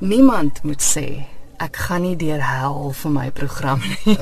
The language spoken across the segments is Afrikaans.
Niemand moet sê ek gaan nie deur hel vir my program nie.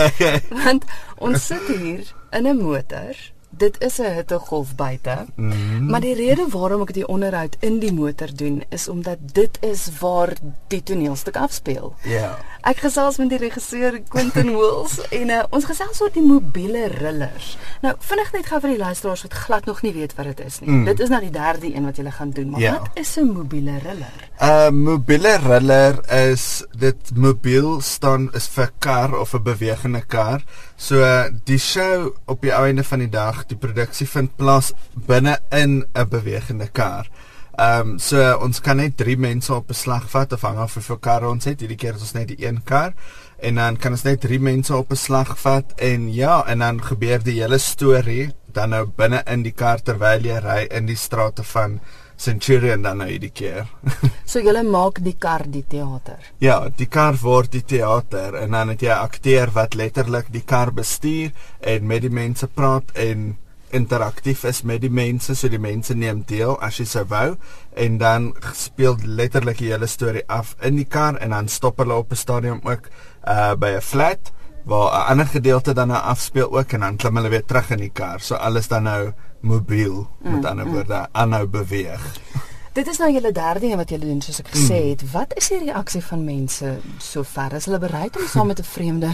Want ons sit hier in 'n motor dit is 'n hittegolf buite. Mm -hmm. Maar die rede waarom ek die onderhoud in die motor doen is omdat dit is waar die toneelstuk afspeel. Ja. Yeah. Ek gesels met die regisseur Quentin Wills en uh, ons gesels oor die mobiele rillers. Nou, vinnig net gou vir die luisteraars wat glad nog nie weet wat dit is nie. Mm. Dit is nou die derde een wat jy gaan doen, maar yeah. wat is 'n mobiele riller? 'n uh, Mobiele riller is dit mobiel staan is vir kar of 'n bewegende kar. So die show op die einde van die dag die produksie vind plaas binne in 'n bewegende kar. Ehm um, so ons kan net 3 mense op beslag vat of hang af hoeveel karre ons het. Hierdie keer is ons net die een kar en dan kan ons net 3 mense op beslag vat en ja, en dan gebeur die hele storie dan nou binne in die kar terwyl jy ry in die strate van Centurion dan nou hierdie keer. so jy maak die kar die teater. Ja, die kar word die teater en dan het jy 'n akteur wat letterlik die kar bestuur en met die mense praat en interaktief is met die mense, so die mense neem deel as jy sou wou en dan speel letterlik die hele storie af in die kar en dan stop hulle op 'n stadium ook uh by 'n flat waar 'n ander gedeelte dan nou afspeel ook en dan klim hulle weer terug in die kar. So alles dan nou mobiel met mm, ander mm. woorde aanhou beweeg. Dit is nou julle derde een wat julle doen soos ek gesê mm. het. Wat is die reaksie van mense sover? Is hulle bereid om saam met 'n vreemde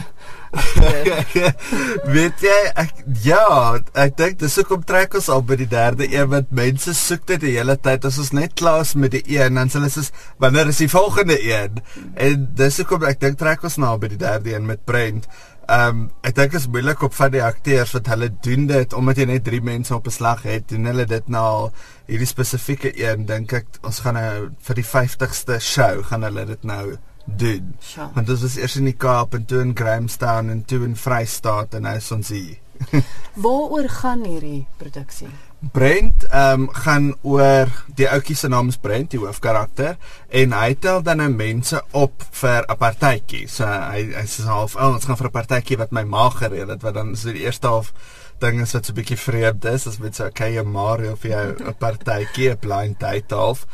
Weet jy ek ja, ek dink dis hoekom trek ons al by die derde een want mense soek dit die hele tyd as ons net klaar is met die een dan sê hulle soos wanneer is die volgende een? En dis hoekom ek dink trek ons nou by die derde een met Brent. Ehm um, ek dink dit is moeilik op van die akteurs wat hulle doen dit omdat jy net 3 mense op 'n slag het. Doen hulle dit nou al hierdie spesifieke een dink ek ons gaan nou vir die 50ste show gaan hulle dit nou doen. Sure. Want dit was eers in die Kaap en toe in Grahamstown en toe in Vrystaat en nou is ons hier. Waaroor gaan hierdie produksie? Brent ehm um, gaan oor die ouetjie se naam is Brent, die hoofkarakter en hy tel dan nou mense op vir 'n partytjie. So hy hy sê half, "Oh, ons gaan vir 'n partytjie wat my ma gereël het." Wat dan so die eerste half ding is wat so 'n bietjie vreemd is, as met so 'n okay, Mario vir jou 'n partytjie, 'n blind date half.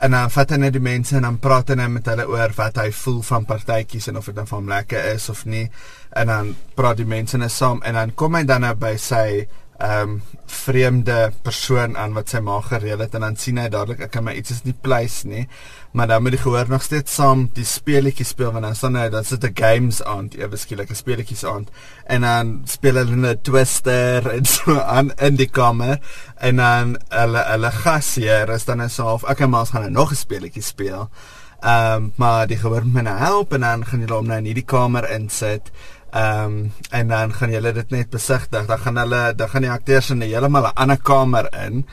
En dan vat hy net die mense en dan praat hy met hulle oor wat hy voel van partytjies en of dit dan van lekker is of nie. En dan praat die mense net saam en dan kom hy dan nou by sy ehm um, vreemde persoon aan wat sy ma gereël het en dan sien hy dadelik ek kan my iets is nie pleis nie. Maar dan moet die gehoor nog steeds saam die speletjie speel want dan staan hy dan sit 'n games aan ewe skielik 'n speletjies aan en dan speel hulle 'n twister en so aan in die kamer en dan hulle hulle gasheer is dan so half ek en maas gaan nou nog 'n speletjie speel. Ehm um, maar die gehoor moet nou help en dan gaan hulle hom nou in hierdie kamer insit Ehm um, en dan gaan julle dit net besigtig. Dan gaan hulle dan gaan die akteurs in 'n heeltemal 'n ander kamer in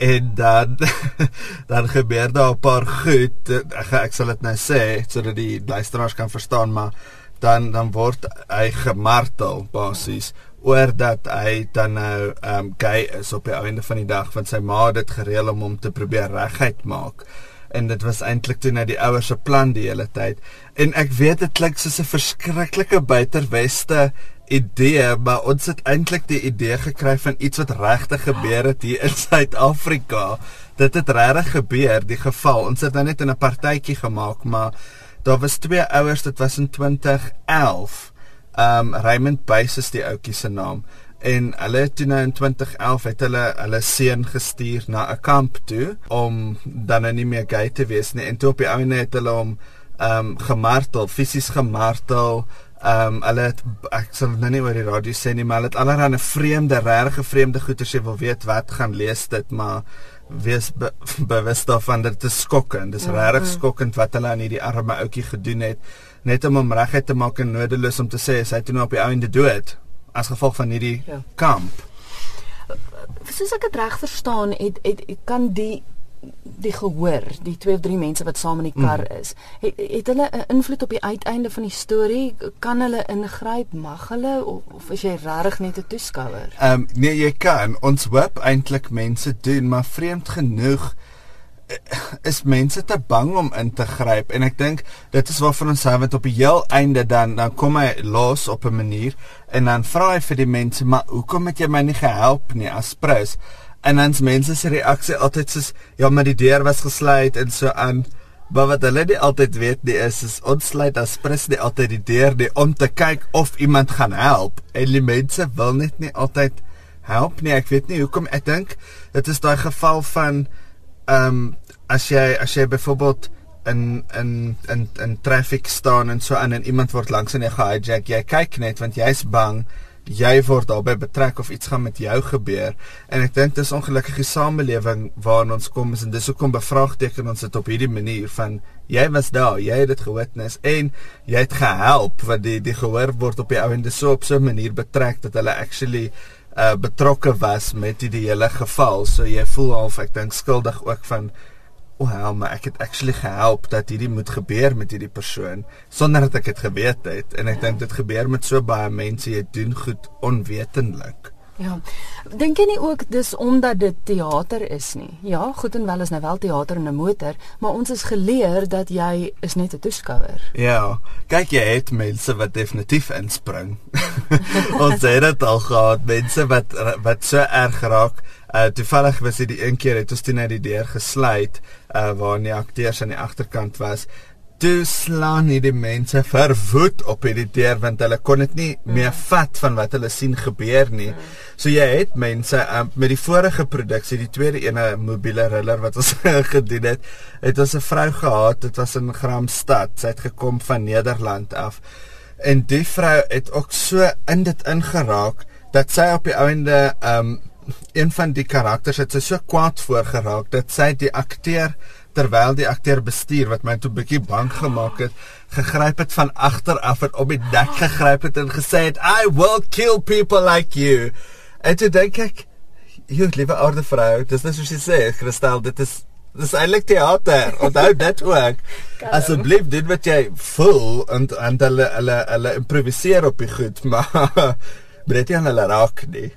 en dan dan gebeur daar 'n paar goed. Ek ek sal dit nou sê sodat die luisteraars kan verstaan, maar dan dan word hy gemartel basies oor dat hy dan nou ehm um, gay is op die einde van die dag want sy ma het dit gereël om hom te probeer regheid maak en dit was eintlik toe net die ouers se plan die hele tyd. En ek weet dit klink soos 'n verskriklike buiterweste idee, maar ons het eintlik die idee gekry van iets wat regtig gebeur het hier in Suid-Afrika. Dit het regtig gebeur, die geval. Ons het nou net 'n partytjie gemaak, maar daar was twee ouers, dit was in 2011. Um Raymond Buys is die ouetjie se naam en hulle toe nou in 2011 het hulle hulle seun gestuur na 'n kamp toe om dan nou nie meer gay te wees nie en toe op die ouene het hulle hom ehm um, gemartel, fisies gemartel. Ehm um, hulle het ek sal nou nie oor die radio sê nie, maar hulle het allerlei vreemde, regte vreemde goeters jy wil weet wat gaan lees dit, maar wees be, bewus daarvan dat dit is skokkend. Dis ja, regtig ja. skokkend wat hulle aan hierdie arme ouetjie gedoen het net om hom regheid te maak en nodeloos om te sê hy het toe nou op die einde dood as gevolg van hierdie ja. kamp. Soos ek dit reg verstaan, het, het het kan die die gehoor, die twee of drie mense wat saam in die kar mm. is, het, het hulle 'n invloed op die uiteinde van die storie? Kan hulle ingryp? Mag hulle of, of is jy regtig net 'n toeskouer? Ehm um, nee, jy kan. Ons hoop eintlik mense doen, maar vreemd genoeg is mense te bang om in te gryp en ek dink dit is waarvan ons sê wat op die heel einde dan dan kom hy los op 'n manier en dan vra hy vir die mense maar hoekom het jy my nie gehelp nie as prins en dan se mense se reaksie altyd soos ja maar die deur was gesluit en so aan Maar wat hulle nie altyd weet nie is is ons sluit as pres nie altyd die deur nie om te kyk of iemand gaan help. En die mense wil net nie altyd help nie. Ek weet nie hoekom ek dink dit is daai geval van ehm um, as jy as jy byvoorbeeld in in in in traffic staan en so aan en iemand word langs in jou gehijack, jy kyk net want jy's bang jy word daarbey betrek of iets gaan met jou gebeur. En ek dink dis ongelukkige samelewing waarin ons kom is en dis hoekom bevraagteken ons dit op hierdie manier van jy was daar jy het dit gewitness en jy het gehelp want die die gehoor word op die ouende so op so 'n manier betrek dat hulle actually uh, betrokke was met die, hele geval so jy voel half ek dink skuldig ook van o, oh, maar ek het actually gehelp dat hierdie moet gebeur met hierdie persoon sonder dat ek dit geweet het en ek dink dit gebeur met so baie mense jy doen goed onwetenlik. Ja. Dink jy nie ook dis omdat dit teater is nie? Ja, goed en wel is nou wel teater in 'n motor, maar ons is geleer dat jy is net 'n toeskouer. Ja. Kyk jy het mense wat definitief inspring. ons het dit al gehad, mense wat wat so erg raak Uh toevallig was dit die een keer het ons toe net die deur gesluit uh waar die akteurs aan die agterkant was. Toe slaan hierdie mense verwoed op hierdie deur want hulle kon dit nie mm. meer vat van wat hulle sien gebeur nie. Mm. So jy het mense uh, met die vorige produksie, die tweede ene mobiele riller wat ons gedoen het, het ons 'n vrou gehad, dit was in Gramstad. Sy het gekom van Nederland af. En die vrou het ook so in dit ingeraak dat sy op die ouende um een van die karakters het sy so kwaad voorgeraak dat sy die akteur terwyl die akteur bestuur wat my toe bietjie bang gemaak het, gegryp het van agter af en op die nek gegryp het en gesê het I will kill people like you. En toe dink ek, jy liewe oude vrou, dis net soos jy sê, Christel, dit is dis eintlik teater. Onthou dit ook. Asseblief doen wat jy voel en en hulle hulle hulle improviseer op die goed, maar bret jy hulle raak nie.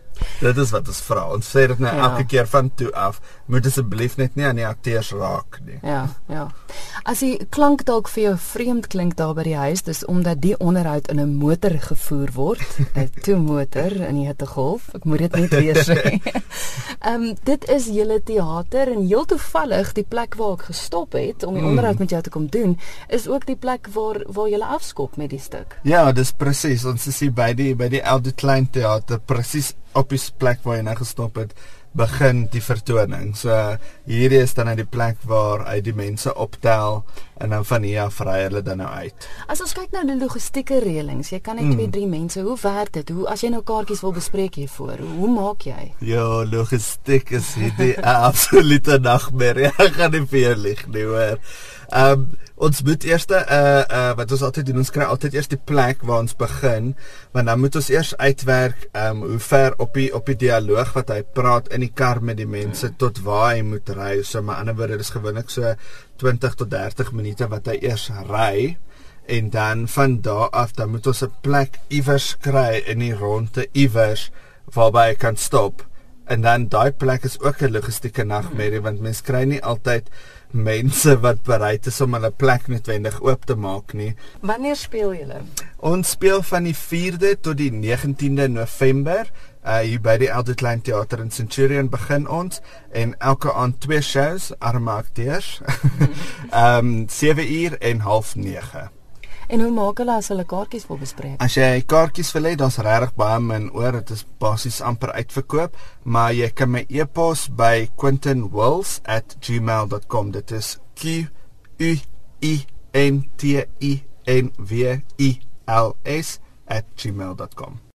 Dit is wat ons vra. Ons sê dit net nou ja. elke keer van toe af. Moet asseblief net nie aan die akteurs raak nie. Ja, ja. As die klank dalk vir jou vreemd klink daar by die huis, dis omdat die onderhoud in 'n motor gevoer word, 'n toe motor in die hittegolf. Ek moet dit net weer sê. Ehm um, dit is julle teater en heel toevallig die plek waar ek gestop het om die mm. onderhoud met jou te kom doen, is ook die plek waar waar jy afskop met die stuk. Ja, dis presies. Ons is hier by die by die Elde Klein Theater presies op die plek waar jy nou gestop het begin die vertoning. So hierdie is dan net die plek waar uit die mense optel en dan van hier af ry hulle dan nou uit. As ons kyk na die logistieke reëlings, jy kan net mm. twee drie mense, hoe werk dit? Hoe as jy nou kaartjies wil bespreek hiervoor, hoe maak jy? Ja, logistiek is hierdie absolute nagmerrie. Ek gaan nie vir jou lieg nie, hoor. Ehm um, ons moet eers uh uh wat ons altyd doen ons kry altyd eers die plek waar ons begin want dan moet ons eers uitwerk um hoe ver op die op die dialoog wat hy praat in die kar met die mense tot waar hy moet ry. So maar ander woorde dis gewoonlik so 20 tot 30 minute wat hy eers ry. En dan van daar af dan moet ons 'n plek iewers kry in die ronde iewers waarby hy kan stop. En dan daai plek is ook 'n logistieke nagmerrie want mense kry nie altyd mense wat bereid is om hulle plek noodwendig oop te maak nie. Wanneer speel julle? Ons speel van die 4de tot die 19de November. Uh hier by die Elder Klein Theater in Centurion begin ons en elke aand twee shows, arme akteurs. Ehm um, 7 uur en half 9. En hoe maak hulle as hulle kaartjies wil bespreek? As jy kaartjies wil hê, daar's regtig baie min oor. Dit is basies amper uitverkoop, maar jy kan my e-pos by quintonwills@gmail.com. Dit is Q U I N T I N W I L S @gmail.com.